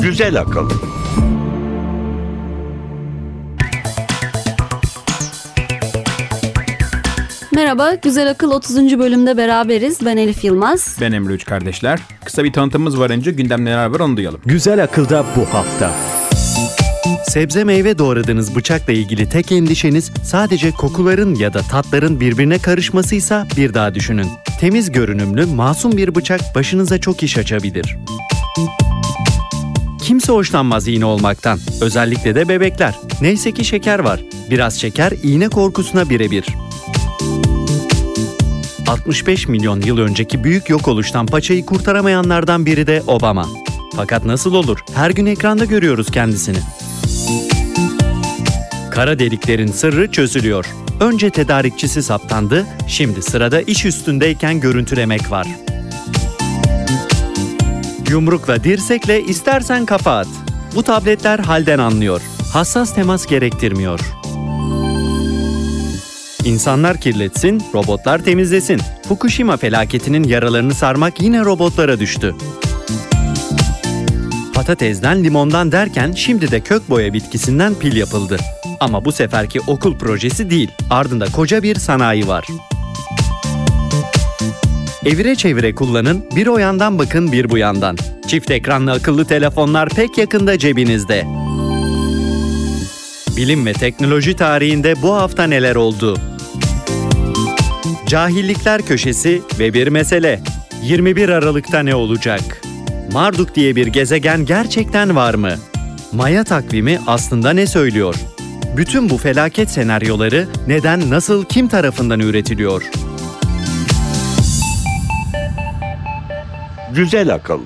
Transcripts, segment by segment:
Güzel akıl. Merhaba, Güzel Akıl 30. bölümde beraberiz. Ben Elif Yılmaz. Ben Emre Üç kardeşler. Kısa bir tanıtımımız var önce gündemde neler var onu duyalım. Güzel akılda bu hafta. Sebze meyve doğradığınız bıçakla ilgili tek endişeniz sadece kokuların ya da tatların birbirine karışmasıysa bir daha düşünün. Temiz görünümlü, masum bir bıçak başınıza çok iş açabilir. Kimse hoşlanmaz iğne olmaktan. Özellikle de bebekler. Neyse ki şeker var. Biraz şeker iğne korkusuna birebir. 65 milyon yıl önceki büyük yok oluştan paçayı kurtaramayanlardan biri de Obama. Fakat nasıl olur? Her gün ekranda görüyoruz kendisini. Kara deliklerin sırrı çözülüyor. Önce tedarikçisi saptandı, şimdi sırada iş üstündeyken görüntülemek var. Yumrukla dirsekle istersen kafa at. Bu tabletler halden anlıyor. Hassas temas gerektirmiyor. İnsanlar kirletsin, robotlar temizlesin. Fukushima felaketinin yaralarını sarmak yine robotlara düştü. Patatesden limondan derken şimdi de kök boya bitkisinden pil yapıldı. Ama bu seferki okul projesi değil, ardında koca bir sanayi var. Evire çevire kullanın, bir o yandan bakın bir bu yandan. Çift ekranlı akıllı telefonlar pek yakında cebinizde. Bilim ve teknoloji tarihinde bu hafta neler oldu? Cahillikler Köşesi ve bir mesele. 21 Aralık'ta ne olacak? Marduk diye bir gezegen gerçekten var mı? Maya takvimi aslında ne söylüyor? Bütün bu felaket senaryoları neden, nasıl, kim tarafından üretiliyor? Güzel akıl.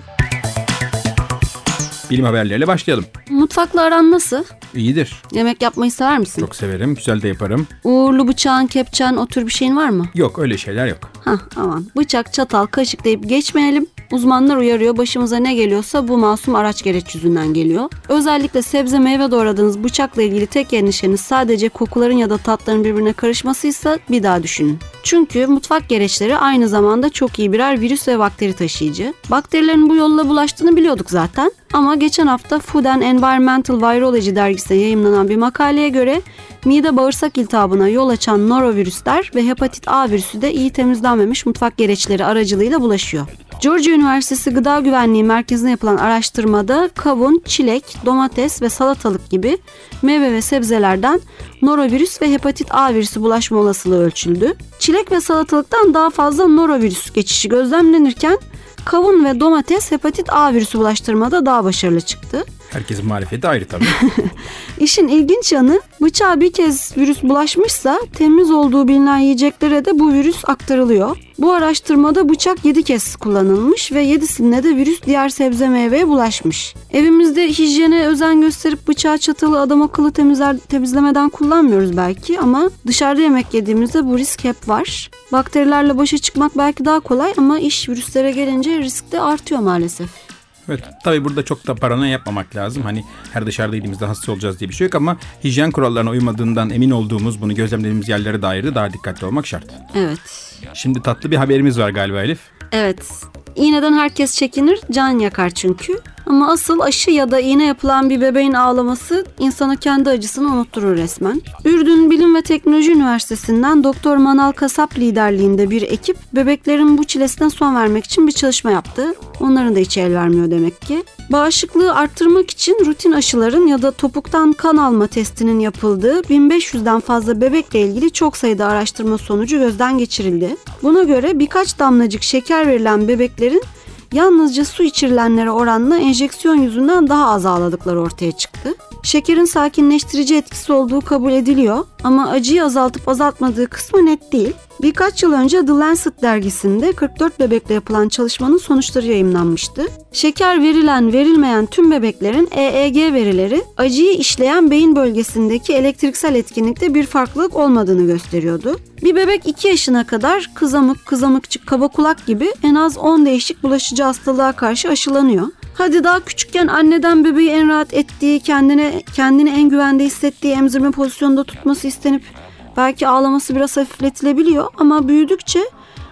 Bilim haberleriyle başlayalım. Mutfakla aran nasıl? İyidir. Yemek yapmayı sever misin? Çok severim. Güzel de yaparım. Uğurlu bıçağın, kepçen o tür bir şeyin var mı? Yok öyle şeyler yok. Hah aman. Bıçak, çatal, kaşık deyip geçmeyelim. Uzmanlar uyarıyor başımıza ne geliyorsa bu masum araç gereç yüzünden geliyor. Özellikle sebze meyve doğradığınız bıçakla ilgili tek endişeniz sadece kokuların ya da tatların birbirine karışmasıysa bir daha düşünün. Çünkü mutfak gereçleri aynı zamanda çok iyi birer virüs ve bakteri taşıyıcı. Bakterilerin bu yolla bulaştığını biliyorduk zaten. Ama geçen hafta Food and Environmental Virology dergisinde yayımlanan bir makaleye göre mide bağırsak iltihabına yol açan norovirüsler ve hepatit A virüsü de iyi temizlenmemiş mutfak gereçleri aracılığıyla bulaşıyor. Georgia Üniversitesi Gıda Güvenliği Merkezi'nde yapılan araştırmada kavun, çilek, domates ve salatalık gibi meyve ve sebzelerden norovirüs ve hepatit A virüsü bulaşma olasılığı ölçüldü. Çilek ve salatalıktan daha fazla norovirüs geçişi gözlemlenirken kavun ve domates hepatit A virüsü bulaştırmada daha başarılı çıktı. Herkesin marifeti ayrı tabii. İşin ilginç yanı bıçağa bir kez virüs bulaşmışsa temiz olduğu bilinen yiyeceklere de bu virüs aktarılıyor. Bu araştırmada bıçak 7 kez kullanılmış ve 7'sinde de virüs diğer sebze meyveye bulaşmış. Evimizde hijyene özen gösterip bıçağı çatalı adam akıllı temizler, temizlemeden kullanmıyoruz belki ama dışarıda yemek yediğimizde bu risk hep var. Bakterilerle başa çıkmak belki daha kolay ama iş virüslere gelince risk de artıyor maalesef. Evet tabii burada çok da paranoya yapmamak lazım. Hani her dışarıda yediğimizde hasta olacağız diye bir şey yok ama hijyen kurallarına uymadığından emin olduğumuz bunu gözlemlediğimiz yerlere dair de daha dikkatli olmak şart. Evet. Şimdi tatlı bir haberimiz var galiba Elif. Evet. İğneden herkes çekinir, can yakar çünkü. Ama asıl aşı ya da iğne yapılan bir bebeğin ağlaması insana kendi acısını unutturur resmen. Ürdün Bilim ve Teknoloji Üniversitesi'nden Doktor Manal Kasap liderliğinde bir ekip bebeklerin bu çilesine son vermek için bir çalışma yaptı. Onların da hiç el vermiyor demek ki. Bağışıklığı arttırmak için rutin aşıların ya da topuktan kan alma testinin yapıldığı 1500'den fazla bebekle ilgili çok sayıda araştırma sonucu gözden geçirildi. Buna göre birkaç damlacık şeker verilen bebeklerin yalnızca su içirilenlere oranla enjeksiyon yüzünden daha az ağladıkları ortaya çıktı. Şekerin sakinleştirici etkisi olduğu kabul ediliyor ama acıyı azaltıp azaltmadığı kısmı net değil. Birkaç yıl önce The Lancet dergisinde 44 bebekle yapılan çalışmanın sonuçları yayımlanmıştı. Şeker verilen verilmeyen tüm bebeklerin EEG verileri acıyı işleyen beyin bölgesindeki elektriksel etkinlikte bir farklılık olmadığını gösteriyordu. Bir bebek 2 yaşına kadar kızamık, kızamıkçık, kaba kulak gibi en az 10 değişik bulaşıcı hastalığa karşı aşılanıyor. Hadi daha küçükken anneden bebeği en rahat ettiği, kendine kendini en güvende hissettiği emzirme pozisyonunda tutması istenip belki ağlaması biraz hafifletilebiliyor ama büyüdükçe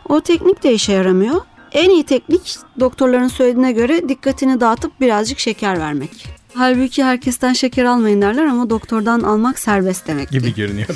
o teknik de işe yaramıyor. En iyi teknik doktorların söylediğine göre dikkatini dağıtıp birazcık şeker vermek. Halbuki herkesten şeker almayın derler ama doktordan almak serbest demek. Gibi görünüyor.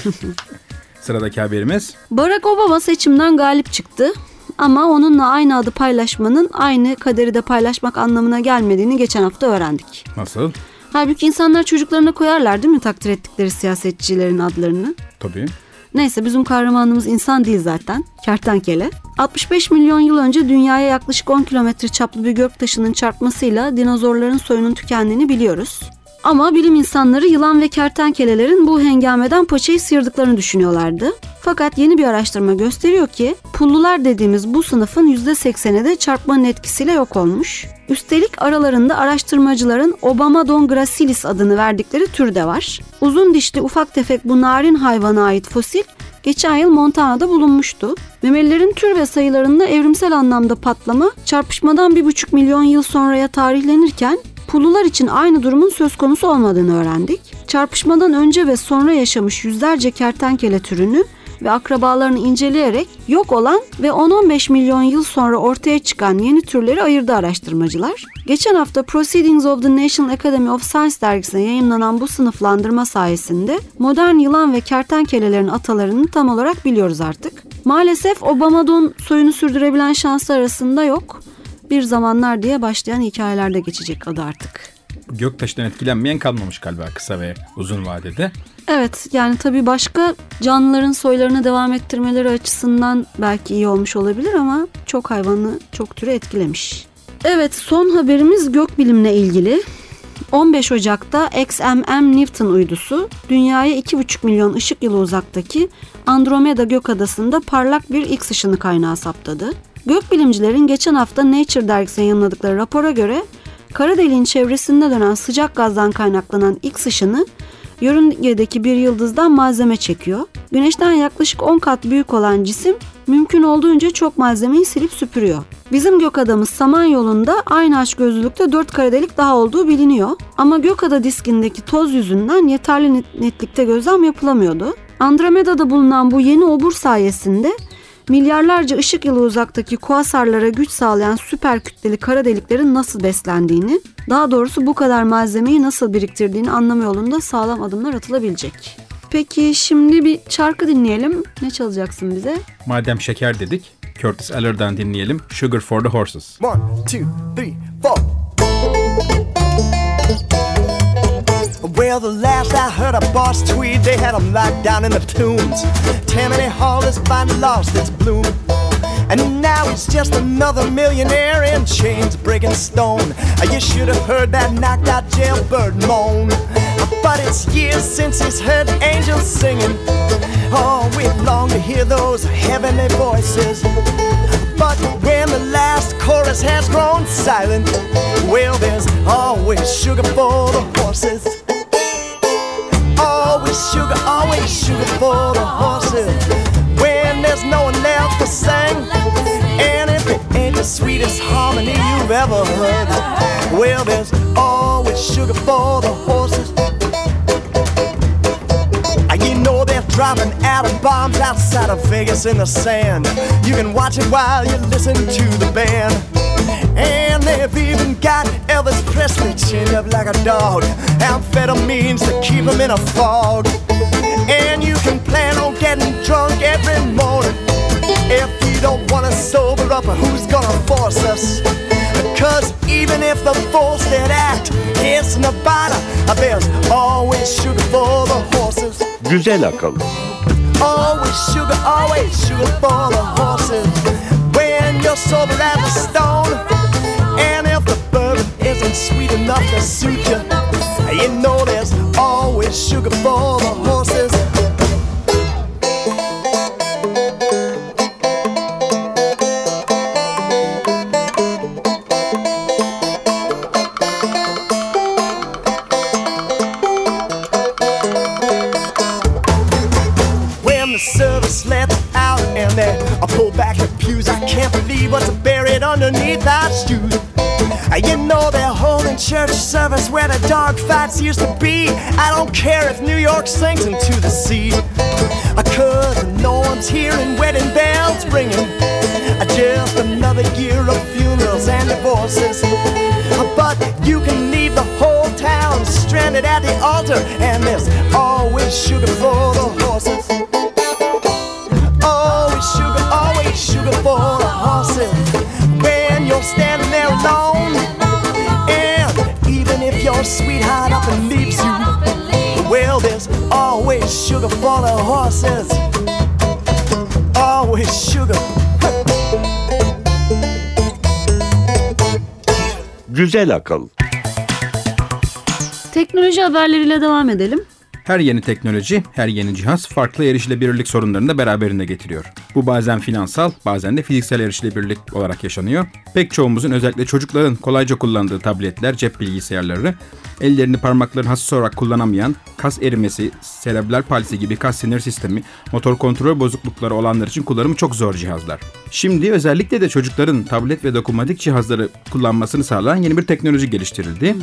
Sıradaki haberimiz. Barack Obama seçimden galip çıktı. Ama onunla aynı adı paylaşmanın aynı kaderi de paylaşmak anlamına gelmediğini geçen hafta öğrendik. Nasıl? Halbuki insanlar çocuklarına koyarlar değil mi takdir ettikleri siyasetçilerin adlarını? Tabii. Neyse bizim kahramanımız insan değil zaten. Kertenkele. 65 milyon yıl önce dünyaya yaklaşık 10 kilometre çaplı bir göktaşının çarpmasıyla dinozorların soyunun tükendiğini biliyoruz. Ama bilim insanları yılan ve kertenkelelerin bu hengameden paçayı sıyırdıklarını düşünüyorlardı. Fakat yeni bir araştırma gösteriyor ki pullular dediğimiz bu sınıfın %80'i de çarpmanın etkisiyle yok olmuş. Üstelik aralarında araştırmacıların Obamadon gracilis adını verdikleri tür de var. Uzun dişli ufak tefek bu narin hayvana ait fosil geçen yıl Montana'da bulunmuştu. Memelilerin tür ve sayılarında evrimsel anlamda patlama çarpışmadan 1,5 milyon yıl sonraya tarihlenirken Pulular için aynı durumun söz konusu olmadığını öğrendik. Çarpışmadan önce ve sonra yaşamış yüzlerce kertenkele türünü ve akrabalarını inceleyerek yok olan ve 10-15 milyon yıl sonra ortaya çıkan yeni türleri ayırdı araştırmacılar. Geçen hafta Proceedings of the National Academy of Science dergisine yayınlanan bu sınıflandırma sayesinde modern yılan ve kertenkelelerin atalarını tam olarak biliyoruz artık. Maalesef Obamadon soyunu sürdürebilen şanslar arasında yok bir zamanlar diye başlayan hikayelerde geçecek adı artık. Göktaş'tan etkilenmeyen kalmamış galiba kısa ve uzun vadede. Evet yani tabii başka canlıların soylarını devam ettirmeleri açısından belki iyi olmuş olabilir ama çok hayvanı çok türü etkilemiş. Evet son haberimiz gökbilimle ilgili. 15 Ocak'ta XMM Newton uydusu dünyaya 2,5 milyon ışık yılı uzaktaki Andromeda gökadasında parlak bir X ışını kaynağı saptadı. Gökbilimcilerin geçen hafta Nature dergisine yayınladıkları rapora göre kara deliğin çevresinde dönen sıcak gazdan kaynaklanan X ışını yörüngedeki bir yıldızdan malzeme çekiyor. Güneşten yaklaşık 10 kat büyük olan cisim mümkün olduğunca çok malzemeyi silip süpürüyor. Bizim gök adamız Samanyolu'nda aynı aç gözlülükte 4 kara delik daha olduğu biliniyor. Ama gökada diskindeki toz yüzünden yeterli netlikte gözlem yapılamıyordu. Andromeda'da bulunan bu yeni obur sayesinde milyarlarca ışık yılı uzaktaki kuasarlara güç sağlayan süper kütleli kara deliklerin nasıl beslendiğini, daha doğrusu bu kadar malzemeyi nasıl biriktirdiğini anlama yolunda sağlam adımlar atılabilecek. Peki şimdi bir şarkı dinleyelim. Ne çalacaksın bize? Madem şeker dedik, Curtis Eller'dan dinleyelim. Sugar for the Horses. One, two, three, four. The last I heard a Boss Tweed, they had him locked down in the tombs. Tammany Hall is finally lost its bloom. And now he's just another millionaire in chains breaking stone. You should have heard that knocked out jailbird moan. But it's years since he's heard angels singing. Oh, we long to hear those heavenly voices. But when the last chorus has grown silent, well, there's always sugar for the horses. Sugar, always sugar for the horses. When there's no one left to sing, and if it ain't the sweetest harmony you've ever heard, well, there's always sugar for the horses. You know they're dropping atom bombs outside of Vegas in the sand. You can watch it while you listen to the band. And they've even got Elvis Presley chained up like a dog. Amphetamines to keep him in a fog. And you can plan on getting drunk every morning. If you don't wanna sober up, who's gonna force us? Cause even if the forced act is Nevada, there's always sugar for the horses. Güzel akıl. Always sugar, always sugar for the horses. When you're sober as a stone, and if the sweet enough to suit you, you know there's always sugar for the horses. Fights used to be. I don't care if New York sinks into the sea. I couldn't. no one's hearing wedding bells ringing. Just another year of funerals and divorces. But you can leave the whole town stranded at the altar, and there's always sugar for the horses. The horses. Always sugar. Güzel akıl. Teknoloji haberleriyle devam edelim. Her yeni teknoloji, her yeni cihaz farklı erişilebilirlik sorunlarını da beraberinde getiriyor. Bu bazen finansal, bazen de fiziksel erişilebilirlik olarak yaşanıyor. Pek çoğumuzun özellikle çocukların kolayca kullandığı tabletler, cep bilgisayarları, ellerini parmaklarını hassas olarak kullanamayan, kas erimesi, serebral palsi gibi kas sinir sistemi, motor kontrol bozuklukları olanlar için kullanımı çok zor cihazlar. Şimdi özellikle de çocukların tablet ve dokunmatik cihazları kullanmasını sağlayan yeni bir teknoloji geliştirildi.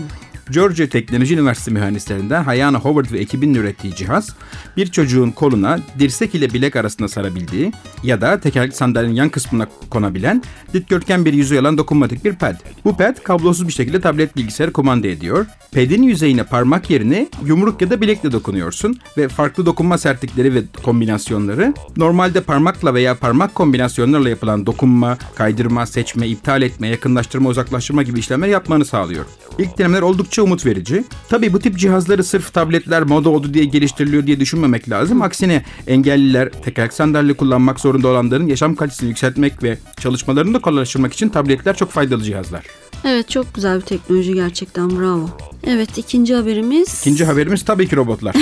Georgia Teknoloji Üniversitesi mühendislerinden Hayana Howard ve ekibinin ürettiği cihaz, bir çocuğun koluna dirsek ile bilek arasında sarabildiği ya da tekerlekli sandalyenin yan kısmına konabilen dikdörtgen bir yüzey olan dokunmatik bir pad. Bu pad kablosuz bir şekilde tablet bilgisayarı kumanda ediyor. Pad'in yüzeyine parmak yerine yumruk ya da bilekle dokunuyorsun ve farklı dokunma sertlikleri ve kombinasyonları normalde parmakla veya parmak kombinasyonlarla yapılan dokunma, kaydırma, seçme, iptal etme, yakınlaştırma, uzaklaştırma gibi işlemler yapmanı sağlıyor. İlk denemeler oldukça umut verici. Tabii bu tip cihazları sırf tabletler moda oldu diye geliştiriliyor diye düşünmemek lazım. Aksine engelliler, tekerlek sandalye kullanmak zorunda olanların yaşam kalitesini yükseltmek ve çalışmalarını da kolaylaştırmak için tabletler çok faydalı cihazlar. Evet çok güzel bir teknoloji gerçekten bravo. Evet ikinci haberimiz. İkinci haberimiz tabii ki robotlar.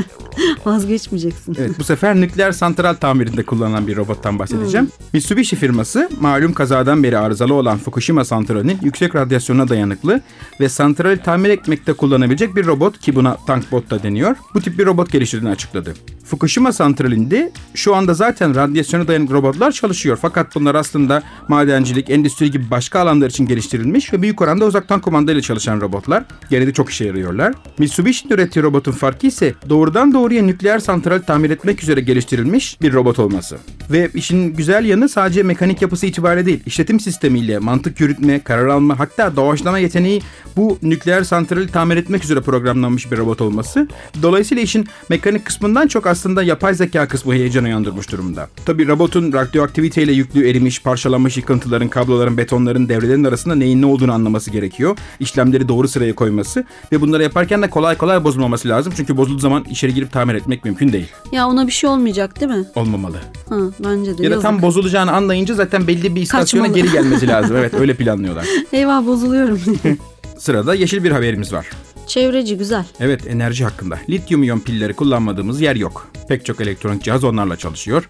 Vazgeçmeyeceksin. Evet, bu sefer nükleer santral tamirinde kullanılan bir robottan bahsedeceğim. Mitsubishi firması malum kazadan beri arızalı olan Fukushima santralinin yüksek radyasyona dayanıklı ve santrali tamir etmekte kullanabilecek bir robot ki buna tank bot da deniyor. Bu tip bir robot geliştirdiğini açıkladı. Fukushima santralinde şu anda zaten radyasyona dayanıklı robotlar çalışıyor. Fakat bunlar aslında madencilik, endüstri gibi başka alanlar için geliştirilmiş ve büyük oranda uzaktan kumandayla çalışan robotlar. Gene de çok işe yarıyorlar. Mitsubishi'nin ürettiği robotun farkı ise doğrudan doğruya nükleer santral tamir etmek üzere geliştirilmiş bir robot olması. Ve işin güzel yanı sadece mekanik yapısı itibariyle değil, işletim sistemiyle mantık yürütme, karar alma hatta doğaçlama yeteneği bu nükleer santrali tamir etmek üzere programlanmış bir robot olması. Dolayısıyla işin mekanik kısmından çok aslında yapay zeka kısmı heyecan uyandırmış durumda. Tabi robotun radyoaktiviteyle yüklü erimiş, parçalanmış yıkıntıların, kabloların, betonların, devrelerin arasında neyin ne olduğunu anlaması gerekiyor. İşlemleri doğru sıraya koyması ve bunları yaparken de kolay kolay bozulmaması lazım. Çünkü bozulduğu zaman içeri girip tamir etmek mümkün değil. Ya ona bir şey olmayacak değil mi? Olmamalı. Ha, bence de. Ya da tam bozulacağını anlayınca zaten belli bir istasyona Kaçmalı. geri gelmesi lazım. Evet öyle planlıyorlar. Eyvah bozuluyorum. Sırada yeşil bir haberimiz var. Çevreci güzel. Evet enerji hakkında. Lityum iyon pilleri kullanmadığımız yer yok. Pek çok elektronik cihaz onlarla çalışıyor.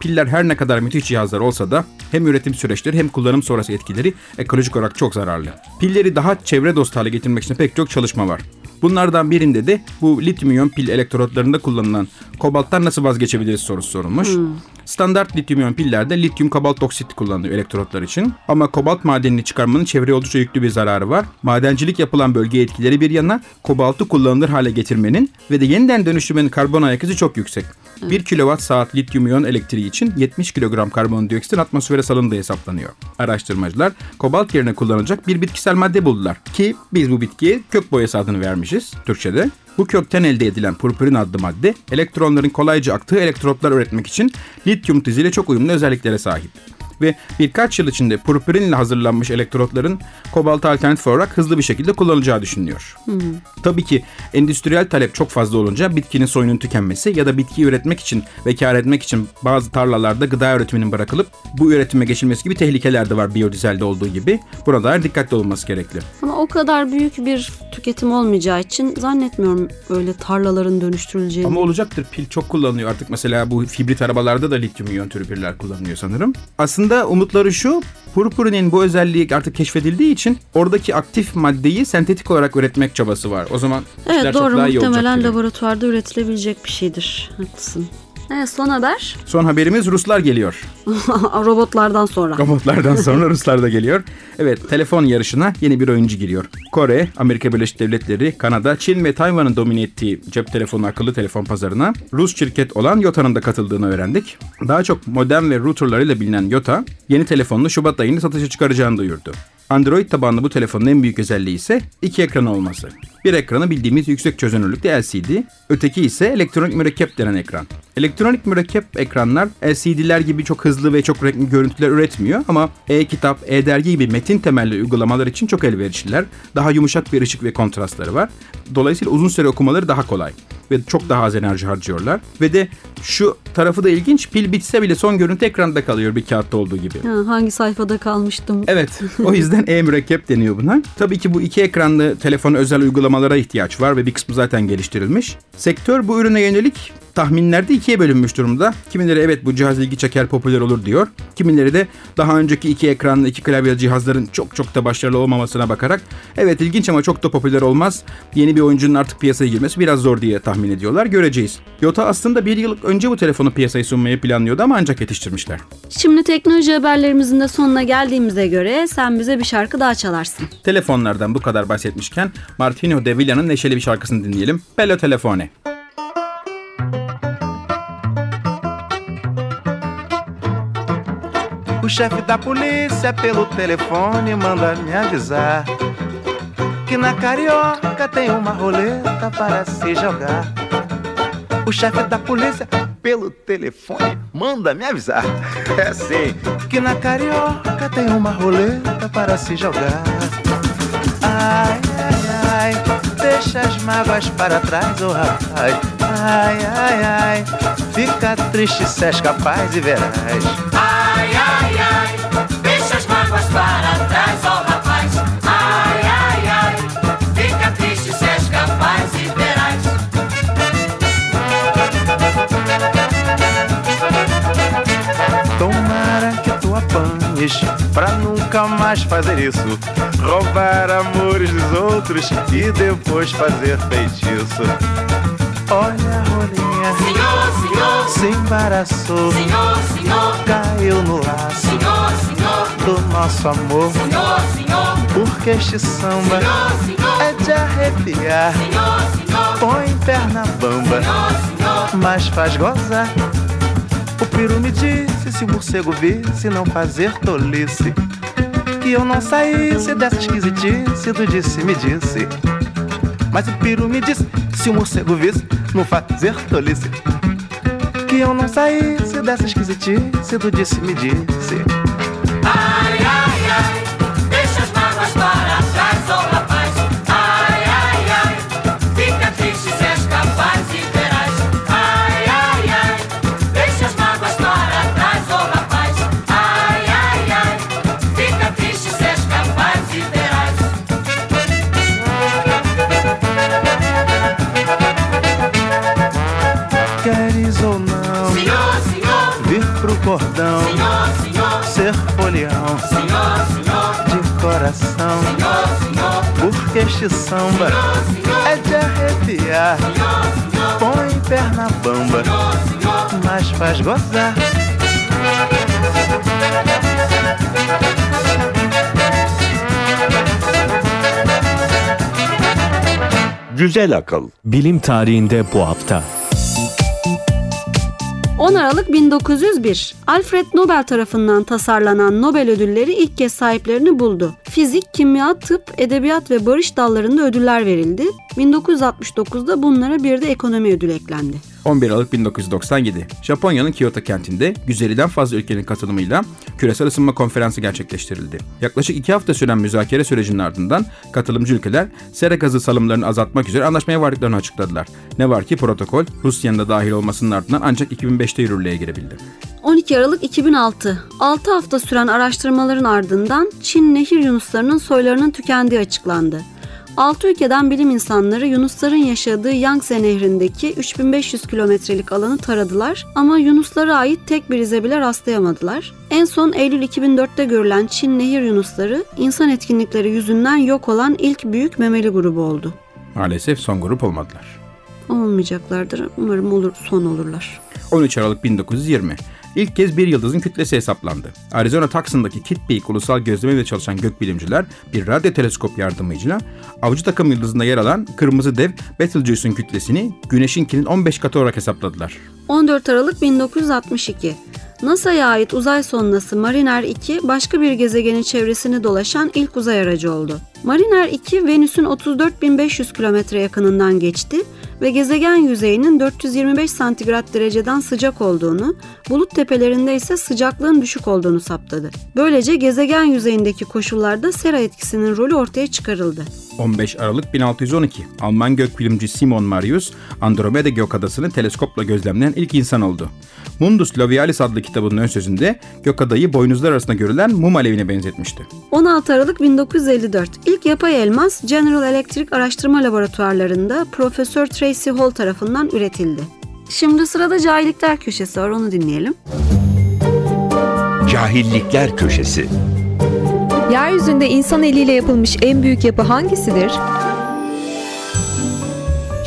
Piller her ne kadar müthiş cihazlar olsa da hem üretim süreçleri hem kullanım sonrası etkileri ekolojik olarak çok zararlı. Pilleri daha çevre dostu hale getirmek için pek çok çalışma var. Bunlardan birinde de bu lityum iyon pil elektrotlarında kullanılan kobalttan nasıl vazgeçebiliriz sorusu sorulmuş. Standart lityum iyon pillerde lityum kabalt oksit kullanılıyor elektrotlar için. Ama kobalt madenini çıkarmanın çevreye oldukça yüklü bir zararı var. Madencilik yapılan bölge etkileri bir yana kobaltı kullanılır hale getirmenin ve de yeniden dönüştürmenin karbon ayak izi çok yüksek. 1 kilowatt saat lityum iyon elektriği için 70 kilogram karbondioksitin atmosfere salındığı hesaplanıyor. Araştırmacılar kobalt yerine kullanılacak bir bitkisel madde buldular. Ki biz bu bitkiye kök boyası adını vermişiz Türkçe'de. Bu kökten elde edilen purpurin adlı madde elektronların kolayca aktığı elektrotlar üretmek için lityum tiziyle çok uyumlu özelliklere sahip ve birkaç yıl içinde purpurin ile hazırlanmış elektrotların kobalta alternatif olarak hızlı bir şekilde kullanılacağı düşünülüyor. Tabii ki endüstriyel talep çok fazla olunca bitkinin soyunun tükenmesi ya da bitkiyi üretmek için ve kar etmek için bazı tarlalarda gıda üretiminin bırakılıp bu üretime geçilmesi gibi tehlikeler de var biyodizelde olduğu gibi. Buna dair dikkatli olması gerekli. Ama o kadar büyük bir tüketim olmayacağı için zannetmiyorum öyle tarlaların dönüştürüleceğini. Ama olacaktır. Pil çok kullanılıyor. Artık mesela bu hibrit arabalarda da lityum iyon türü piller kullanılıyor sanırım. Aslında umutları şu. Purpurinin bu özelliği artık keşfedildiği için oradaki aktif maddeyi sentetik olarak üretmek çabası var. O zaman işler evet çok doğru daha iyi olacak muhtemelen gibi. laboratuvarda üretilebilecek bir şeydir. Haklısın. Evet son haber Son haberimiz Ruslar geliyor. robotlardan sonra. Robotlardan sonra Ruslar da geliyor. Evet telefon yarışına yeni bir oyuncu giriyor. Kore, Amerika Birleşik Devletleri, Kanada, Çin ve Tayvan'ın domine ettiği cep telefonu akıllı telefon pazarına Rus şirket olan Yota'nın da katıldığını öğrendik. Daha çok modem ve routerlarıyla bilinen Yota yeni telefonunu Şubat ayında satışa çıkaracağını duyurdu. Android tabanlı bu telefonun en büyük özelliği ise iki ekran olması. Bir ekranı bildiğimiz yüksek çözünürlükte LCD, öteki ise elektronik mürekkep denen ekran. Elektronik mürekkep ekranlar LCD'ler gibi çok hızlı ve çok renkli görüntüler üretmiyor ama e-kitap, e-dergi gibi metin temelli uygulamalar için çok elverişliler. Daha yumuşak bir ışık ve kontrastları var. Dolayısıyla uzun süre okumaları daha kolay ve çok daha az enerji harcıyorlar. Ve de şu tarafı da ilginç, pil bitse bile son görüntü ekranda kalıyor bir kağıtta olduğu gibi. Ha, hangi sayfada kalmıştım? Evet, o yüzden e-mürekkep deniyor buna. Tabii ki bu iki ekranlı telefon özel uygulamalara ihtiyaç var ve bir kısmı zaten geliştirilmiş. Sektör bu ürüne yönelik tahminlerde ikiye bölünmüş durumda. Kimileri evet bu cihaz ilgi çeker popüler olur diyor. Kimileri de daha önceki iki ekranlı iki klavyeli cihazların çok çok da başarılı olmamasına bakarak evet ilginç ama çok da popüler olmaz. Yeni bir oyuncunun artık piyasaya girmesi biraz zor diye tahmin ediyorlar. Göreceğiz. Yota aslında bir yıl önce bu telefonu piyasaya sunmayı planlıyordu ama ancak yetiştirmişler. Şimdi teknoloji haberlerimizin de sonuna geldiğimize göre sen bize bir şarkı daha çalarsın. Telefonlardan bu kadar bahsetmişken Martino De Villa'nın neşeli bir şarkısını dinleyelim. Bello Telefone. O chefe da polícia pelo telefone manda me avisar que na carioca tem uma roleta para se jogar. O chefe da polícia pelo telefone manda me avisar. É sim, que na carioca tem uma roleta para se jogar. Ai, ai, ai, deixa as mágoas para trás, oh rapaz. Ai, ai, ai, fica triste se és capaz e verás. Para trás, ó rapaz. Ai, ai, ai, fica triste se és capaz e verás. Tomara que tu apanhes pra nunca mais fazer isso. Roubar amores dos outros e depois fazer feitiço. Olha a rolinha, Senhor, senhor, se embaraçou, senhor, senhor, caiu no laço senhor, senhor, do nosso amor. senhor, senhor, Porque este samba senhor, senhor, é de arrepiar. senhor, senhor, Põe perna bamba, mas faz gozar. O peru me disse se o morcego visse não fazer tolice. Que eu não saísse dessa esquisitice do disse-me disse. Mas o peru me disse se o morcego visse não fazer tolice. Que eu não saísse dessa esquisitice do disse-me disse. Ai, cordão, senhor, senhor, ser folião senhor, senhor, de coração. senhor, senhor, Porque este samba senhor, é de arrepiar. senhor, senhor, Põe perna bamba, senhor, senhor. mas faz gozar. Güzel akıl. Bilim tarihinde bu hafta. 10 Aralık 1901 Alfred Nobel tarafından tasarlanan Nobel ödülleri ilk kez sahiplerini buldu. Fizik, kimya, tıp, edebiyat ve barış dallarında ödüller verildi. 1969'da bunlara bir de ekonomi ödülü eklendi. 11 Aralık 1997. Japonya'nın Kyoto kentinde 150'den fazla ülkenin katılımıyla küresel ısınma konferansı gerçekleştirildi. Yaklaşık iki hafta süren müzakere sürecinin ardından katılımcı ülkeler sera gazı salımlarını azaltmak üzere anlaşmaya vardıklarını açıkladılar. Ne var ki protokol Rusya'nın da dahil olmasının ardından ancak 2005'te yürürlüğe girebildi. 12 Aralık 2006 6 hafta süren araştırmaların ardından Çin nehir yunuslarının soylarının tükendiği açıklandı. 6 ülkeden bilim insanları yunusların yaşadığı Yangtze nehrindeki 3500 kilometrelik alanı taradılar ama yunuslara ait tek bir ize bile rastlayamadılar. En son Eylül 2004'te görülen Çin nehir yunusları insan etkinlikleri yüzünden yok olan ilk büyük memeli grubu oldu. Maalesef son grup olmadılar. olmayacaklardır. Umarım olur son olurlar. 13 Aralık 1920. İlk kez bir yıldızın kütlesi hesaplandı. Arizona Tucson'daki Kitt Peak Ulusal Gözleme'de çalışan gökbilimciler bir radyo teleskop yardımıyla avcı takım yıldızında yer alan kırmızı dev Betelgeuse'un kütlesini güneşinkinin 15 katı olarak hesapladılar. 14 Aralık 1962. NASA'ya ait uzay sonması Mariner 2 başka bir gezegenin çevresini dolaşan ilk uzay aracı oldu. Mariner 2 Venüs'ün 34.500 kilometre yakınından geçti ve gezegen yüzeyinin 425 santigrat dereceden sıcak olduğunu, bulut tepelerinde ise sıcaklığın düşük olduğunu saptadı. Böylece gezegen yüzeyindeki koşullarda sera etkisinin rolü ortaya çıkarıldı. 15 Aralık 1612 Alman gökbilimci Simon Marius Andromeda gökadasını teleskopla gözlemleyen ilk insan oldu. Mundus Labialis adlı kitabının ön sözünde gökadayı boynuzlar arasında görülen mum alevine benzetmişti. 16 Aralık 1954 ilk yapay elmas General Electric araştırma laboratuvarlarında Profesör Tracy Hall tarafından üretildi. Şimdi sırada cahillikler köşesi var onu dinleyelim. Cahillikler Köşesi Yeryüzünde insan eliyle yapılmış en büyük yapı hangisidir?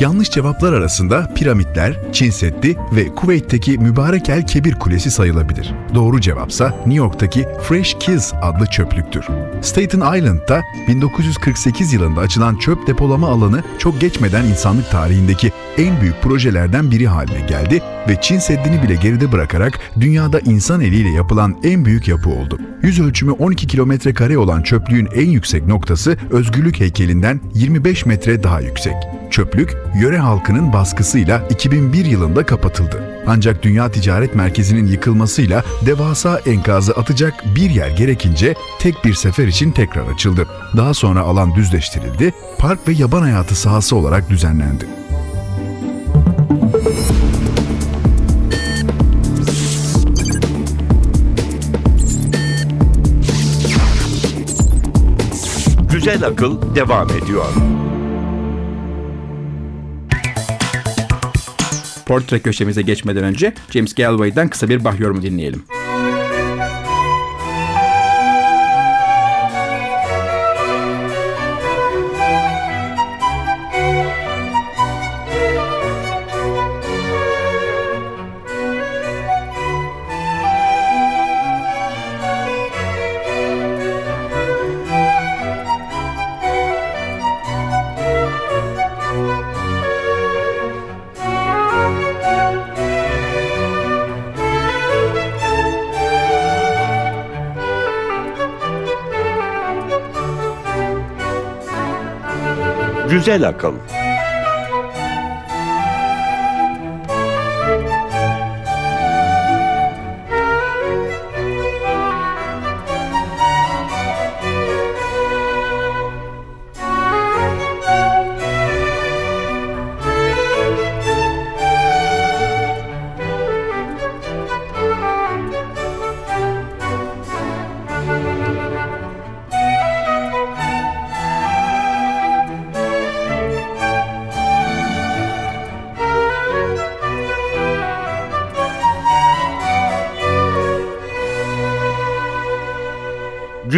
Yanlış cevaplar arasında piramitler, Çin Seddi ve Kuveyt'teki Mübarek El Kebir Kulesi sayılabilir. Doğru cevapsa New York'taki Fresh Kiss adlı çöplüktür. Staten Island'da 1948 yılında açılan çöp depolama alanı çok geçmeden insanlık tarihindeki en büyük projelerden biri haline geldi ve Çin Seddi'ni bile geride bırakarak dünyada insan eliyle yapılan en büyük yapı oldu. Yüz ölçümü 12 kilometre kare olan çöplüğün en yüksek noktası Özgürlük heykelinden 25 metre daha yüksek. Çöplük, yöre halkının baskısıyla 2001 yılında kapatıldı. Ancak Dünya Ticaret Merkezi'nin yıkılmasıyla devasa enkazı atacak bir yer gerekince tek bir sefer için tekrar açıldı. Daha sonra alan düzleştirildi, park ve yaban hayatı sahası olarak düzenlendi. Güzel Akıl devam ediyor. Portre köşemize geçmeden önce James Galway'den kısa bir bah yorumu dinleyelim. Güzel Akıl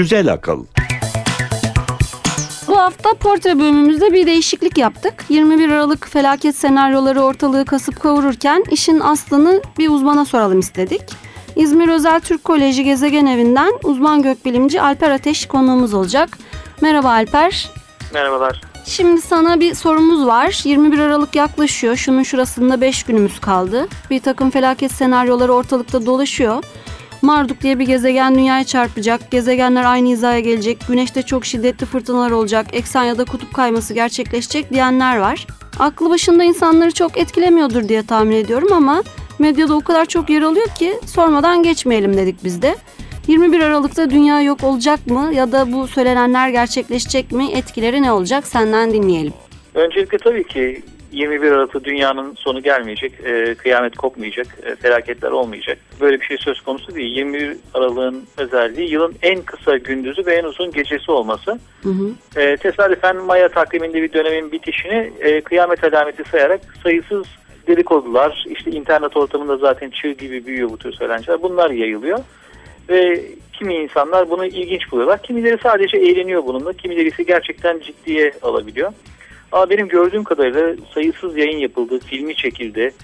Güzel Akıl Bu hafta portre bölümümüzde bir değişiklik yaptık. 21 Aralık felaket senaryoları ortalığı kasıp kavururken işin aslını bir uzmana soralım istedik. İzmir Özel Türk Koleji Gezegen Evi'nden uzman gökbilimci Alper Ateş konuğumuz olacak. Merhaba Alper. Merhabalar. Şimdi sana bir sorumuz var. 21 Aralık yaklaşıyor. Şunun şurasında 5 günümüz kaldı. Bir takım felaket senaryoları ortalıkta dolaşıyor. Marduk diye bir gezegen dünyaya çarpacak. Gezegenler aynı hizaya gelecek. Güneşte çok şiddetli fırtınalar olacak. Eksen ya da kutup kayması gerçekleşecek diyenler var. Aklı başında insanları çok etkilemiyordur diye tahmin ediyorum ama medyada o kadar çok yer alıyor ki sormadan geçmeyelim dedik biz de. 21 Aralık'ta dünya yok olacak mı ya da bu söylenenler gerçekleşecek mi? Etkileri ne olacak? Senden dinleyelim. Öncelikle tabii ki 21 Aralık'ta dünyanın sonu gelmeyecek, e, kıyamet kopmayacak, e, felaketler olmayacak. Böyle bir şey söz konusu değil. 21 Aralık'ın özelliği yılın en kısa gündüzü ve en uzun gecesi olması. Hı hı. E, tesadüfen Maya takviminde bir dönemin bitişini e, kıyamet alameti sayarak sayısız dedikodular, işte internet ortamında zaten çığ gibi büyüyor bu tür söylentiler. Bunlar yayılıyor. Ve kimi insanlar bunu ilginç buluyorlar. Kimileri sadece eğleniyor bununla. Kimileri ise gerçekten ciddiye alabiliyor. Ama benim gördüğüm kadarıyla sayısız yayın yapıldı, filmi çekildi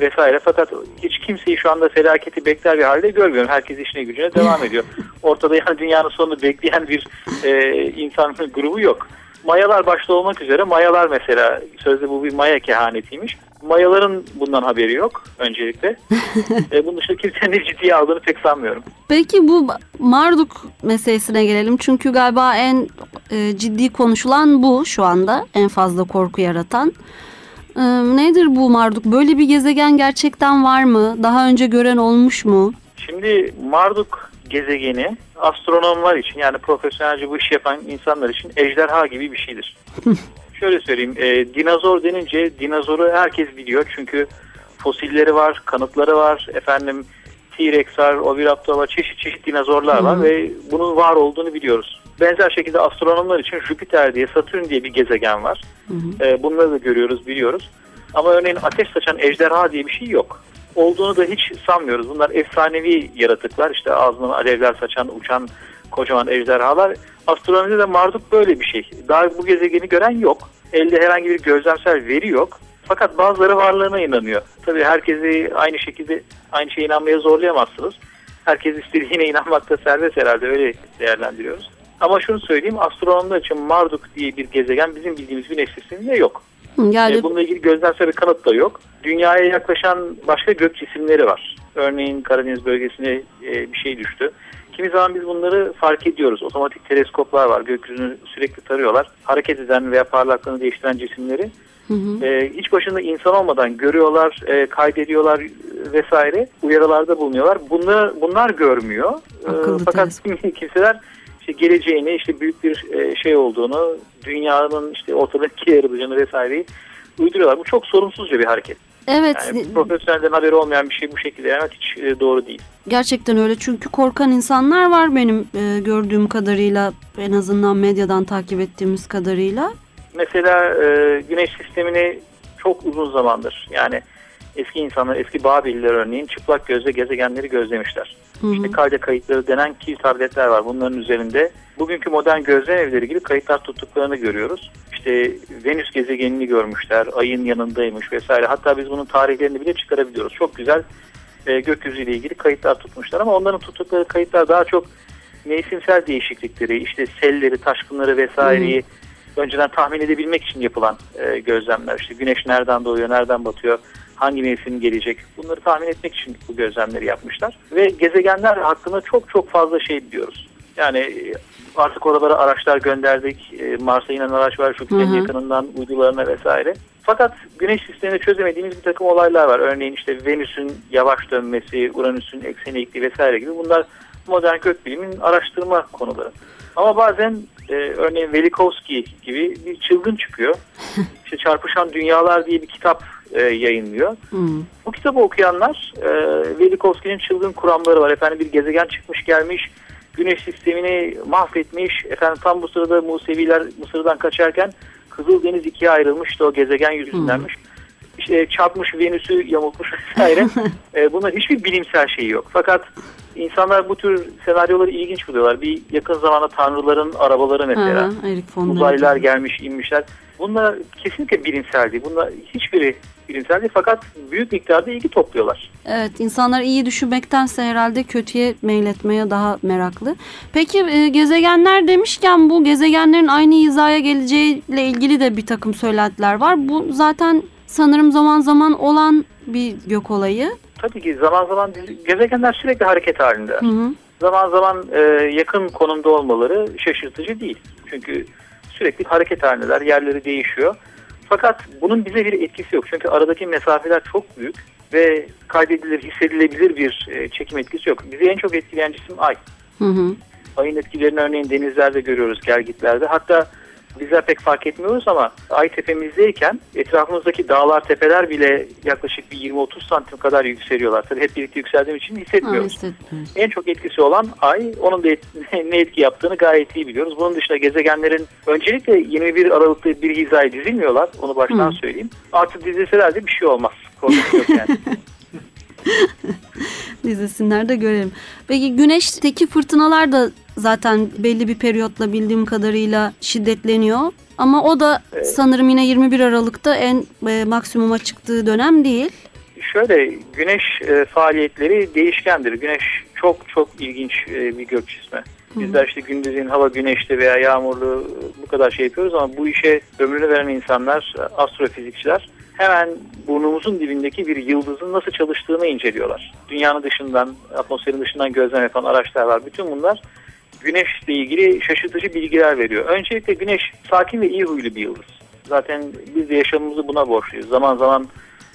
vesaire. Fakat hiç kimseyi şu anda felaketi bekler bir halde görmüyorum. Herkes işine gücüne devam ediyor. Ortada yani dünyanın sonunu bekleyen bir e, insan grubu yok. Mayalar başta olmak üzere mayalar mesela sözde bu bir maya kehanetiymiş. Mayaların bundan haberi yok öncelikle. e, bunun dışında kimsenin ciddiye aldığını pek sanmıyorum. Peki bu Marduk meselesine gelelim. Çünkü galiba en e, ciddi konuşulan bu şu anda. En fazla korku yaratan. E, nedir bu Marduk? Böyle bir gezegen gerçekten var mı? Daha önce gören olmuş mu? Şimdi Marduk gezegeni astronomlar için yani profesyonelce bu işi yapan insanlar için ejderha gibi bir şeydir. Şöyle söyleyeyim, e, dinozor denince dinozoru herkes biliyor çünkü fosilleri var, kanıtları var, efendim T-Rex var, Oviraptor var, çeşit çeşit dinozorlar var ve bunun var olduğunu biliyoruz. Benzer şekilde astronomlar için Jüpiter diye, Satürn diye bir gezegen var. E, bunları da görüyoruz, biliyoruz. Ama örneğin ateş saçan ejderha diye bir şey yok. Olduğunu da hiç sanmıyoruz. Bunlar efsanevi yaratıklar. İşte ağzından alevler saçan, uçan kocaman ejderhalar. Astronomide de Marduk böyle bir şey. Daha bu gezegeni gören yok. Elde herhangi bir gözlemsel veri yok. Fakat bazıları varlığına inanıyor. Tabii herkesi aynı şekilde aynı şeye inanmaya zorlayamazsınız. Herkes istediğine inanmakta serbest herhalde öyle değerlendiriyoruz. Ama şunu söyleyeyim astronomlar için Marduk diye bir gezegen bizim bildiğimiz güneş sisteminde yok. Yani E, bununla ilgili gözlemsel bir kanıt da yok. Dünyaya yaklaşan başka gök cisimleri var. Örneğin Karadeniz bölgesine e, bir şey düştü. Kimi zaman biz bunları fark ediyoruz. Otomatik teleskoplar var. Gökyüzünü sürekli tarıyorlar. Hareket eden veya parlaklığını değiştiren cisimleri e, hiç başında insan olmadan görüyorlar, e, kaydediyorlar e, vesaire. Uyarılarda bulunuyorlar. Bunlar, bunlar görmüyor. E, Akıllı fakat kimi kimseler işte geleceğini, işte büyük bir e, şey olduğunu, dünyanın işte ortadan ikiye yarılacağını vesaireyi uyduruyorlar. Bu çok sorumsuzca bir hareket. Evet Yani profesyonelden haberi olmayan bir şey bu şekilde yapmak hiç e, doğru değil. gerçekten öyle. Çünkü korkan insanlar var benim e, gördüğüm kadarıyla. En azından medyadan takip ettiğimiz kadarıyla. Mesela e, güneş sistemini çok uzun zamandır yani eski insanlar, eski Babiller örneğin çıplak gözle gezegenleri gözlemişler. Hı hı. İşte kayda kayıtları denen kil tabletler var. Bunların üzerinde bugünkü modern gözlem evleri gibi kayıtlar tuttuklarını görüyoruz. İşte Venüs gezegenini görmüşler, ayın yanındaymış vesaire. Hatta biz bunun tarihlerini bile çıkarabiliyoruz. Çok güzel e, gökyüzüyle ilgili kayıtlar tutmuşlar ama onların tuttukları kayıtlar daha çok mevsimsel değişiklikleri, işte selleri, taşkınları vesaireyi önceden tahmin edebilmek için yapılan e, gözlemler. İşte güneş nereden doğuyor, nereden batıyor, hangi mevsim gelecek bunları tahmin etmek için bu gözlemleri yapmışlar. Ve gezegenler hakkında çok çok fazla şey biliyoruz. Yani e, artık oralara araçlar gönderdik. E, Mars'a inen araç var Hı hı. yakınından uydularına vesaire. Fakat güneş sisteminde çözemediğimiz bir takım olaylar var. Örneğin işte Venüs'ün yavaş dönmesi, Uranüs'ün ekseni eğikliği vesaire gibi bunlar modern gökbilimin araştırma konuları. Ama bazen e, örneğin Velikovski gibi bir çılgın çıkıyor. İşte Çarpışan Dünyalar diye bir kitap e, yayınlıyor. Hı. Bu kitabı okuyanlar e, Velikovski'nin çılgın kuramları var. Efendim bir gezegen çıkmış gelmiş, güneş sistemini mahvetmiş. Efendim tam bu sırada Museviler Mısır'dan kaçarken Kızıldeniz ikiye ayrılmış da o gezegen yüzündenmiş. İşte çarpmış Venüs'ü yamultmuş vesaire. e, bunlar hiçbir bilimsel şeyi yok. Fakat insanlar bu tür senaryoları ilginç buluyorlar. Bir yakın zamanda tanrıların arabaları mesela. Von Uzaylılar gelmiş inmişler. Bunlar kesinlikle bilimsel değil. Bunlar hiçbiri bilimsel değil fakat büyük miktarda ilgi topluyorlar. Evet insanlar iyi düşünmektense herhalde kötüye meyletmeye daha meraklı. Peki e, gezegenler demişken bu gezegenlerin aynı hizaya geleceğiyle ilgili de bir takım söylentiler var. Bu zaten sanırım zaman zaman olan bir gök olayı. Tabii ki zaman zaman gezegenler sürekli hareket halinde. Hı hı. Zaman zaman e, yakın konumda olmaları şaşırtıcı değil. Çünkü sürekli hareket halindeler, yerleri değişiyor. Fakat bunun bize bir etkisi yok. Çünkü aradaki mesafeler çok büyük ve kaydedilir, hissedilebilir bir e, çekim etkisi yok. Bizi en çok etkileyen cisim Ay. Hı hı. Ayın etkilerini örneğin denizlerde görüyoruz, gelgitlerde. Hatta bizler pek fark etmiyoruz ama ay tepemizdeyken etrafımızdaki dağlar, tepeler bile yaklaşık bir 20-30 santim kadar yükseliyorlar. Tabii hep birlikte yükseldiğim için Ha, hissetmiyoruz. hissetmiyoruz. En çok etkisi olan ay. Onun da et- ne etki yaptığını gayet iyi biliyoruz. Bunun dışında gezegenlerin öncelikle 21 Aralık'ta bir hizaya dizilmiyorlar. Onu baştan Hı. söyleyeyim. Artık dizilseler de bir şey olmaz. Korkunç yok yani. Dizesinler de görelim. Peki güneşteki fırtınalar da zaten belli bir periyotla bildiğim kadarıyla şiddetleniyor. Ama o da sanırım yine 21 Aralık'ta en e, maksimuma çıktığı dönem değil. Şöyle güneş e, faaliyetleri değişkendir. Güneş çok çok ilginç e, bir gök cismi. Bizler işte gündüzün hava güneşli veya yağmurlu e, bu kadar şey yapıyoruz ama bu işe ömrünü veren insanlar, e, astrofizikçiler hemen burnumuzun dibindeki bir yıldızın nasıl çalıştığını inceliyorlar. Dünyanın dışından, atmosferin dışından gözlem yapan araçlar var. Bütün bunlar güneşle ilgili şaşırtıcı bilgiler veriyor. Öncelikle güneş sakin ve iyi huylu bir yıldız. Zaten biz de yaşamımızı buna borçluyuz. Zaman zaman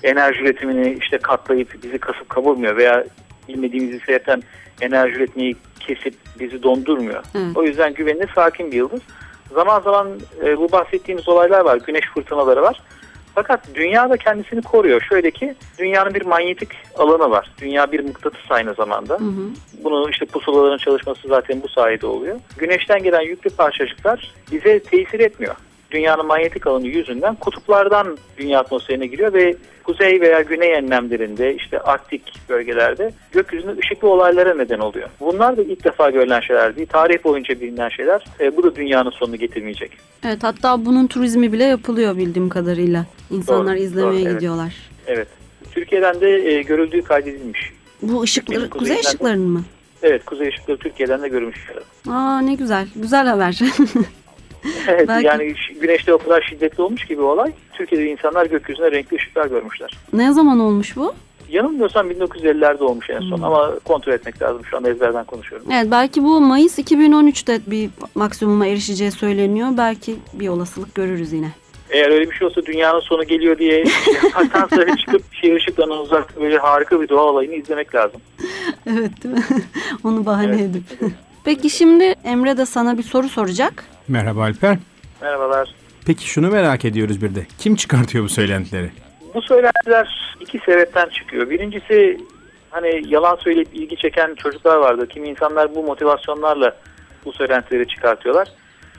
enerji üretimini işte katlayıp bizi kasıp kavurmuyor veya bilmediğimiz sebepten enerji üretmeyi kesip bizi dondurmuyor. Evet. O yüzden güvenilir sakin bir yıldız. Zaman zaman e, bu bahsettiğimiz olaylar var. Güneş fırtınaları var. Fakat dünya da kendisini koruyor. Şöyle ki dünyanın bir manyetik alanı var. Dünya bir mıknatıs aynı zamanda. Hı hı. Bunu işte pusulaların çalışması zaten bu sayede oluyor. Güneşten gelen yüklü parçacıklar bize tesir etmiyor. Dünyanın manyetik alanı yüzünden kutuplardan dünya atmosferine giriyor ve kuzey veya güney enlemlerinde işte arktik bölgelerde gökyüzünde ışıklı olaylara neden oluyor. Bunlar da ilk defa görülen şeyler değil. Tarih boyunca bilinen şeyler. E, bu da dünyanın sonunu getirmeyecek. Evet hatta bunun turizmi bile yapılıyor bildiğim kadarıyla. İnsanlar Doğru, izlemeye doğru, evet. gidiyorlar. Evet. Türkiye'den de e, görüldüğü kaydedilmiş. Bu ışıkları, kuzey ışıklarının mı? Evet kuzey ışıkları Türkiye'den de görülmüş. Aa ne güzel. Güzel haber. Evet, Belki- yani güneşte o kadar şiddetli olmuş gibi olay. Türkiye'de insanlar gökyüzünde renkli ışıklar görmüşler. ne zaman olmuş bu? Yanılmıyorsam 1950'lerde olmuş en son ama kontrol etmek lazım. Şu anda ezberden konuşuyorum. Evet belki bu Mayıs 2013'te bir maksimuma erişeceği söyleniyor. Belki bir olasılık görürüz yine. Eğer öyle bir şey olsa dünyanın sonu geliyor diye yataktan sonra çıkıp şehir ışıklarından uzak böyle harika bir doğa olayını izlemek lazım. Evet değil mi? Onu bahane Evet. edip. Peki şimdi Emre de sana bir soru soracak. Merhaba Alper. Merhabalar. Peki şunu merak ediyoruz bir de. Kim çıkartıyor bu söylentileri? Bu söylentiler iki sebepten çıkıyor. Birincisi hani yalan söyleyip ilgi çeken çocuklar vardı. Kimi insanlar bu motivasyonlarla bu söylentileri çıkartıyorlar.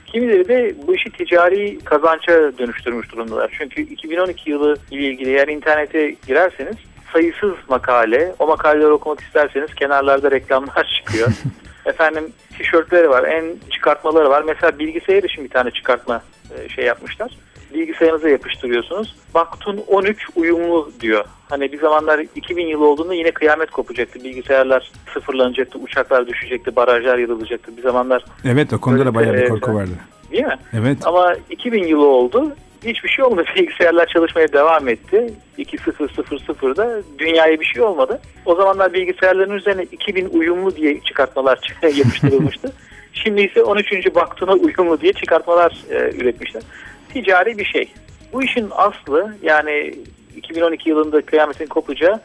Kimileri de bu işi ticari kazança dönüştürmüş durumdalar. Çünkü 2012 yılı ile ilgili eğer internete girerseniz sayısız makale, o makaleleri okumak isterseniz kenarlarda reklamlar çıkıyor. Efendim tişörtleri var, en çıkartmaları var. Mesela bilgisayar için bir tane çıkartma e, şey yapmışlar. Bilgisayarınıza yapıştırıyorsunuz. Baktun 13 uyumlu diyor. Hani bir zamanlar 2000 yılı olduğunda yine kıyamet kopacaktı. Bilgisayarlar sıfırlanacaktı, uçaklar düşecekti, barajlar yırılacaktı. Bir zamanlar Evet o konuda da bayağı bir e, korku vardı. değil mi? Evet. Ama 2000 yılı oldu. Hiçbir şey olmadı. Bilgisayarlar çalışmaya devam etti. 2000'da dünyaya bir şey olmadı. O zamanlar bilgisayarların üzerine 2000 uyumlu diye çıkartmalar yapıştırılmıştı. Şimdi ise 13. baktuna uyumlu diye çıkartmalar e, üretmişler. Ticari bir şey. Bu işin aslı yani 2012 yılında kıyametin kopacağı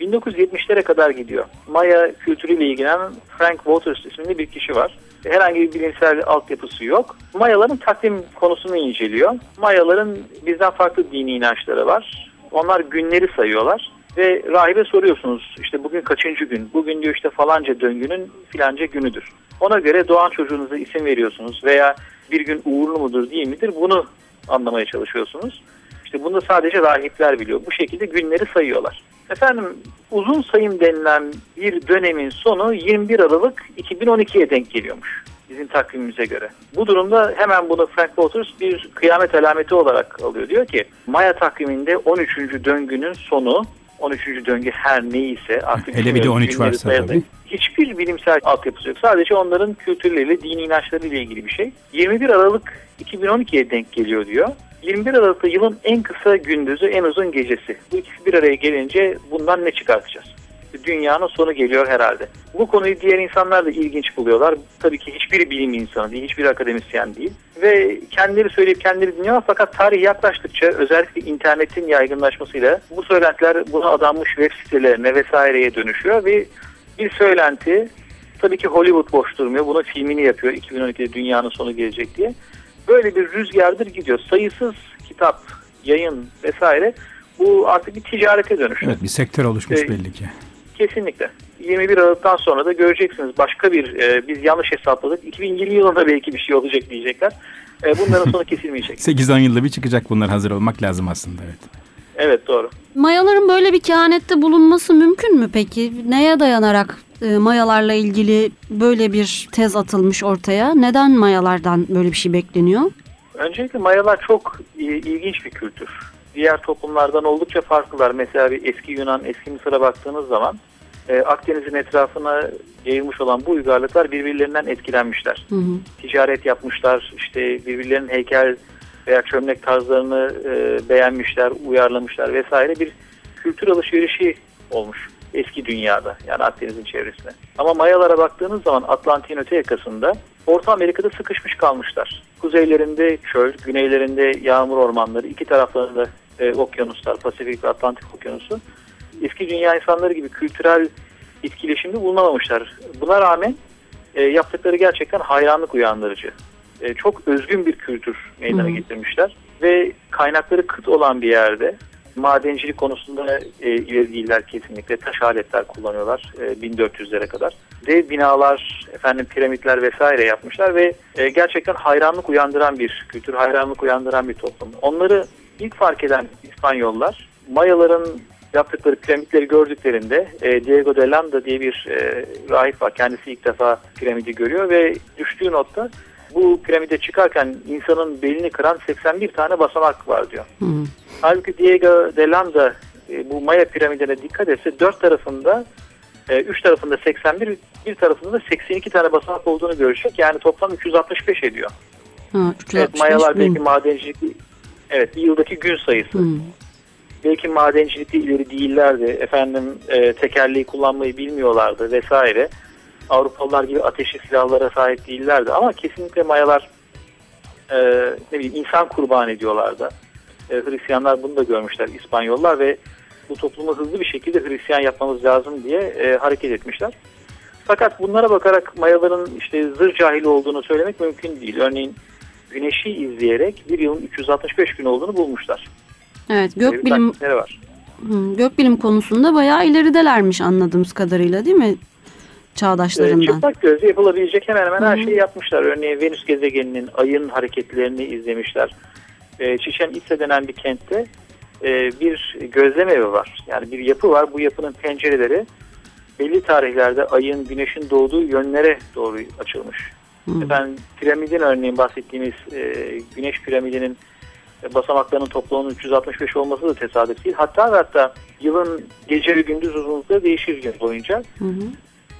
1970'lere kadar gidiyor. Maya kültürüyle ilgilenen Frank Waters isimli bir kişi var. Herhangi bir bilimsel altyapısı yok. Mayaların takvim konusunu inceliyor. Mayaların bizden farklı dini inançları var. Onlar günleri sayıyorlar. Ve rahibe soruyorsunuz işte bugün kaçıncı gün? Bugün diyor işte falanca döngünün filanca günüdür. Ona göre doğan çocuğunuza isim veriyorsunuz veya bir gün uğurlu mudur değil midir bunu anlamaya çalışıyorsunuz. İşte bunu sadece rahipler biliyor. Bu şekilde günleri sayıyorlar. Efendim uzun sayım denilen bir dönemin sonu 21 Aralık 2012'ye denk geliyormuş bizim takvimimize göre. Bu durumda hemen bunu Frank Waters bir kıyamet alameti olarak alıyor. Diyor ki Maya takviminde 13. döngünün sonu 13. döngü her neyse artık Hele bir de bilmiyorum, 13 günleri varsa tabii. Hiçbir bilimsel altyapısı yok. Sadece onların kültürleriyle, dini inançlarıyla ilgili bir şey. 21 Aralık 2012'ye denk geliyor diyor. 21 Aralık'ta yılın en kısa gündüzü, en uzun gecesi. Bu ikisi bir araya gelince bundan ne çıkartacağız? Dünyanın sonu geliyor herhalde. Bu konuyu diğer insanlar da ilginç buluyorlar. Tabii ki hiçbir bilim insanı değil, hiçbir akademisyen değil. Ve kendileri söyleyip kendileri dinliyorlar fakat tarih yaklaştıkça özellikle internetin yaygınlaşmasıyla bu söylentiler buna adanmış web sitelerine vesaireye dönüşüyor ve bir söylenti tabii ki Hollywood boş durmuyor. Bunun filmini yapıyor 2012'de dünyanın sonu gelecek diye. Böyle bir rüzgardır gidiyor. Sayısız kitap, yayın vesaire bu artık bir ticarete dönüştü. Evet bir sektör oluşmuş Ee, belli ki. Kesinlikle. 21 Aralık'tan sonra da göreceksiniz başka bir e, biz yanlış hesapladık. 2020 yılında belki bir şey olacak diyecekler. E, bunların sonu kesilmeyecek. 8-10 yılda bir çıkacak bunlar hazır olmak lazım aslında evet. Evet doğru. Mayaların böyle bir kehanette bulunması mümkün mü peki? Neye dayanarak e, mayalarla ilgili böyle bir tez atılmış ortaya. Neden mayalardan böyle bir şey bekleniyor? Öncelikle Mayalar çok i- ilginç bir kültür. Diğer toplumlardan oldukça farklılar. Mesela bir eski Yunan, eski Mısır'a baktığınız zaman e, Akdeniz'in etrafına yayılmış olan bu uygarlıklar birbirlerinden etkilenmişler. Hı hı. Ticaret yapmışlar, işte birbirlerinin heykel veya çömlek tarzlarını e, beğenmişler, uyarlamışlar vesaire bir kültür alışverişi olmuş eski dünyada yani Akdeniz'in çevresinde. Ama Mayalara baktığınız zaman Atlantik'in öte yakasında Orta Amerika'da sıkışmış kalmışlar. Kuzeylerinde çöl, güneylerinde yağmur ormanları, iki taraflarında e, okyanuslar, Pasifik ve Atlantik okyanusu. Eski dünya insanları gibi kültürel etkileşimde bulunamamışlar. Buna rağmen e, yaptıkları gerçekten hayranlık uyandırıcı. E, çok özgün bir kültür meydana getirmişler ve kaynakları kıt olan bir yerde madencilik konusunda e, ileri değiller kesinlikle. Taş aletler kullanıyorlar e, 1400'lere kadar. Dev binalar, efendim piramitler vesaire yapmışlar ve e, gerçekten hayranlık uyandıran bir kültür, hayranlık uyandıran bir toplum. Onları ilk fark eden İspanyollar Mayaların yaptıkları piramitleri gördüklerinde e, Diego de Landa diye bir e, rahip var. Kendisi ilk defa piramidi görüyor ve düştüğü notta bu piramide çıkarken insanın belini kıran 81 tane basamak var diyor. Hı. Halbuki Diego de Landa e, bu Maya piramidine dikkat etse dört tarafında e, üç tarafında 81 bir tarafında da 82 tane basamak olduğunu görecek. Yani toplam 365 ediyor. Ha, 365 Evet Mayalar belki madencilik evet bir yıldaki gün sayısı. Hı. Belki madencilikte ileri değillerdi. Efendim e, tekerleği kullanmayı bilmiyorlardı vesaire. Avrupalılar gibi ateşli silahlara sahip değillerdi ama kesinlikle Mayalar e, ne bileyim insan kurban ediyorlardı. E, Hristiyanlar bunu da görmüşler İspanyollar ve bu toplumu hızlı bir şekilde Hristiyan yapmamız lazım diye e, hareket etmişler. Fakat bunlara bakarak Mayaların işte zır cahili olduğunu söylemek mümkün değil. Örneğin güneşi izleyerek bir yılın 365 gün olduğunu bulmuşlar. Evet gökbilim taktikleri var. Hı, gökbilim konusunda bayağı ileridelermiş anladığımız kadarıyla değil mi? Ee, Çağdaşlarından. çıplak gözle yapılabilecek hemen hemen her şeyi yapmışlar. Örneğin Venüs gezegeninin ayın hareketlerini izlemişler. Ee, Çiçen İtse denen bir kentte e, bir gözlem evi var. Yani bir yapı var. Bu yapının pencereleri belli tarihlerde ayın, güneşin doğduğu yönlere doğru açılmış. Hı. Efendim piramidin örneğin bahsettiğimiz e, güneş piramidinin e, basamaklarının toplamının 365 olması da tesadüf değil. Hatta ve hatta yılın gece ve gündüz uzunlukları değişir gün boyunca Hı hı.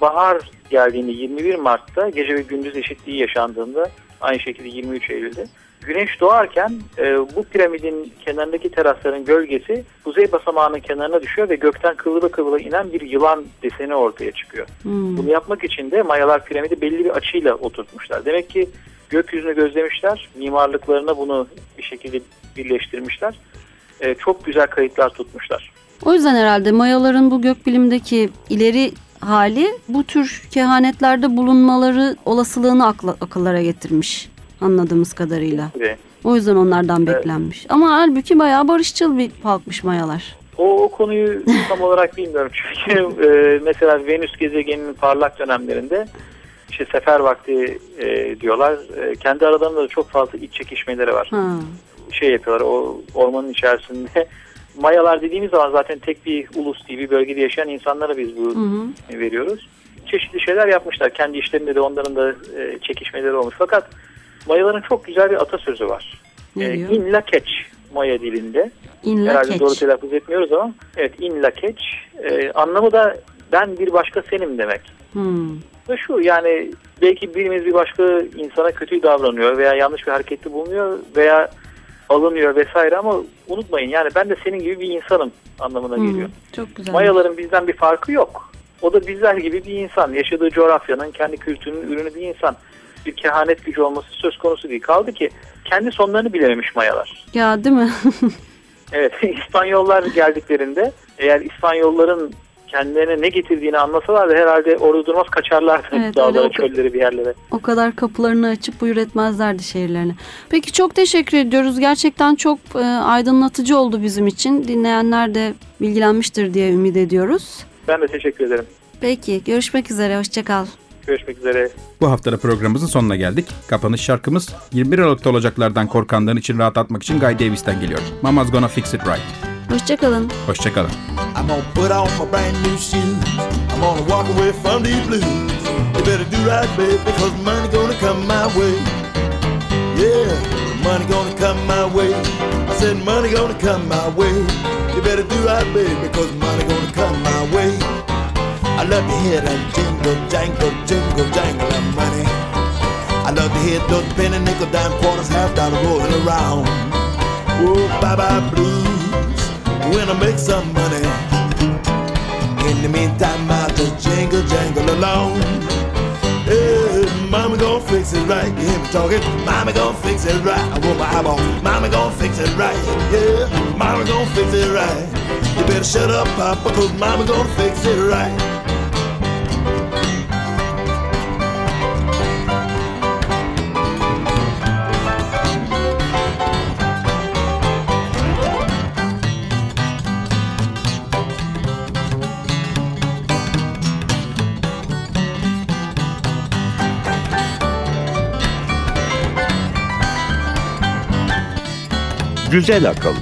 bahar geldiğinde 21 Mart'ta gece ve gündüz eşitliği yaşandığında aynı şekilde 23 Eylül'de güneş doğarken e, bu piramidin kenarındaki terasların gölgesi kuzey basamağının kenarına düşüyor ve gökten kıvrıla kıvrıla inen bir yılan deseni ortaya çıkıyor. Hı. Bunu yapmak için de Mayalar piramidi belli bir açıyla oturtmuşlar. Demek ki gökyüzünü gözlemişler, mimarlıklarına bunu bir şekilde birleştirmişler. E, çok güzel kayıtlar tutmuşlar. O yüzden herhalde Mayaların bu gökbilimdeki ileri hali bu tür kehanetlerde bulunmaları olasılığını akla, akıllara getirmiş anladığımız kadarıyla. Ve O yüzden onlardan Evet. beklenmiş. Ama halbuki bayağı barışçıl bir halkmış Mayalar. O, o konuyu tam olarak bilmiyorum çünkü e, mesela Venüs gezegeninin parlak dönemlerinde işte sefer vakti e, diyorlar. E, kendi aralarında da çok fazla iç çekişmeleri var. Ha. Şey yapıyorlar o ormanın içerisinde. Mayalar dediğimiz zaman zaten tek bir ulus değil bir bölgede yaşayan insanlara biz bu Hı hı. veriyoruz. Çeşitli şeyler yapmışlar. Kendi işlerinde de onların da e, çekişmeleri olmuş. Fakat Mayaların çok güzel bir atasözü var. Ne E, diyor? in la keç Maya dilinde. In Herhalde doğru keç. telaffuz etmiyoruz ama evet in la keç e, anlamı da ben bir başka senim demek. Hmm. Ve şu yani belki birimiz bir başka insana kötü davranıyor veya yanlış bir harekette bulunuyor veya alınıyor vesaire ama unutmayın yani ben de senin gibi bir insanım anlamına Hmm. geliyor. Çok güzel. Mayaların bizden bir farkı yok. O da bizler gibi bir insan. Yaşadığı coğrafyanın, kendi kültürünün ürünü bir insan. Bir kehanet gücü olması söz konusu değil. Kaldı ki kendi sonlarını bilememiş Mayalar. Ya değil mi? Evet İspanyollar geldiklerinde eğer İspanyolların kendilerine ne getirdiğini anlasalar da herhalde orada durmaz kaçarlardı Evet, dağlara çölleri bir yerlere. o kadar kapılarını açıp buyur etmezlerdi şehirlerine. Peki çok teşekkür ediyoruz. Gerçekten çok e, aydınlatıcı oldu bizim için. Dinleyenler de bilgilenmiştir diye ümit ediyoruz. Ben de teşekkür ederim. Peki görüşmek üzere. Hoşçakal. Görüşmek üzere. Bu haftada programımızın sonuna geldik. Kapanış şarkımız 21 Aralık'ta olacaklardan korkanların için rahat atmak için Guy Davis'ten geliyor. Mama's Gonna Fix It Right. Hoşçakalın. Hoşçakalın. I'm gonna put on my brand new shoes. I'm gonna walk away from these blues. You better do right, babe, because money gonna come my way. Yeah, money gonna come my way. I said money gonna come my way. You better do right, babe, because money gonna come my way. I love to hear that jingle, jangle, jingle, jangle of money. I love to hear those penny, nickel, dime, quarters, half dollar rolling around. Oh, bye bye blues, when I make some money. In the meantime, I'll just jingle, jangle along. Hey, mama gon' fix it right. You hear me talking? Mama gon' fix it right. I want my eyeball. Mama gon' fix it right. Yeah, mama gon' fix it right. You better shut up, Papa, cause mama gon' fix it right. Güzel akıl.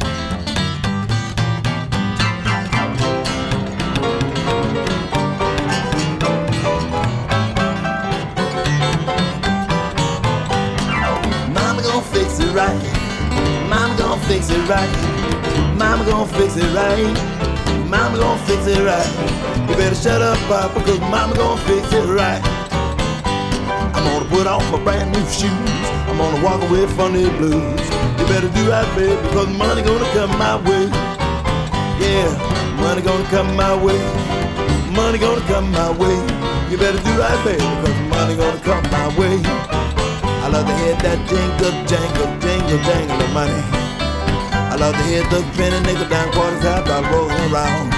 Fix it right. Mama gon' fix it right. Mama gon' fix it right. Mama gon' fix it right. You better shut up, Papa, cause Mama gon' fix it right. I'm gonna put on my brand new shoes. I'm gonna walk away from the blues. You better do right, baby, because money gonna come my way. Yeah, money gonna come my way. Money gonna come my way. You better do right, baby, because money gonna come my way. I love to hear that jingle, jangle, jingle, jangle of money. I love to hear the penny, nickel, dime, quarters, half dollar rolling around.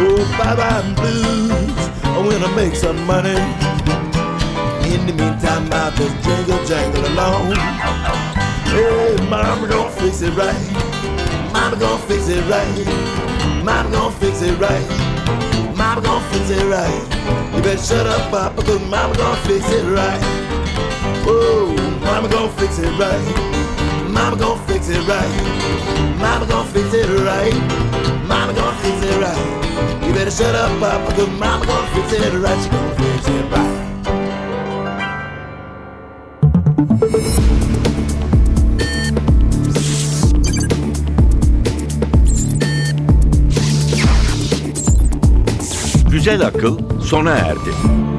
Oh, bye bye blues, when I wanna make some money. In the meantime, I'll just jingle, jangle along. Hey, mama gon' fix it right. Mama gon' fix it right. Mama gon' fix it right. Mama gon' fix it right. You better shut up, Papa, cause mama gon' fix it right. Oh, mama gon' fix it right. Mama gon' fix it right. Mama gon' fix it right. Mama gon' fix it right. You better shut up, Papa, cause mama gon' fix it right. She gon' fix it right. Güzel akıl sona erdi.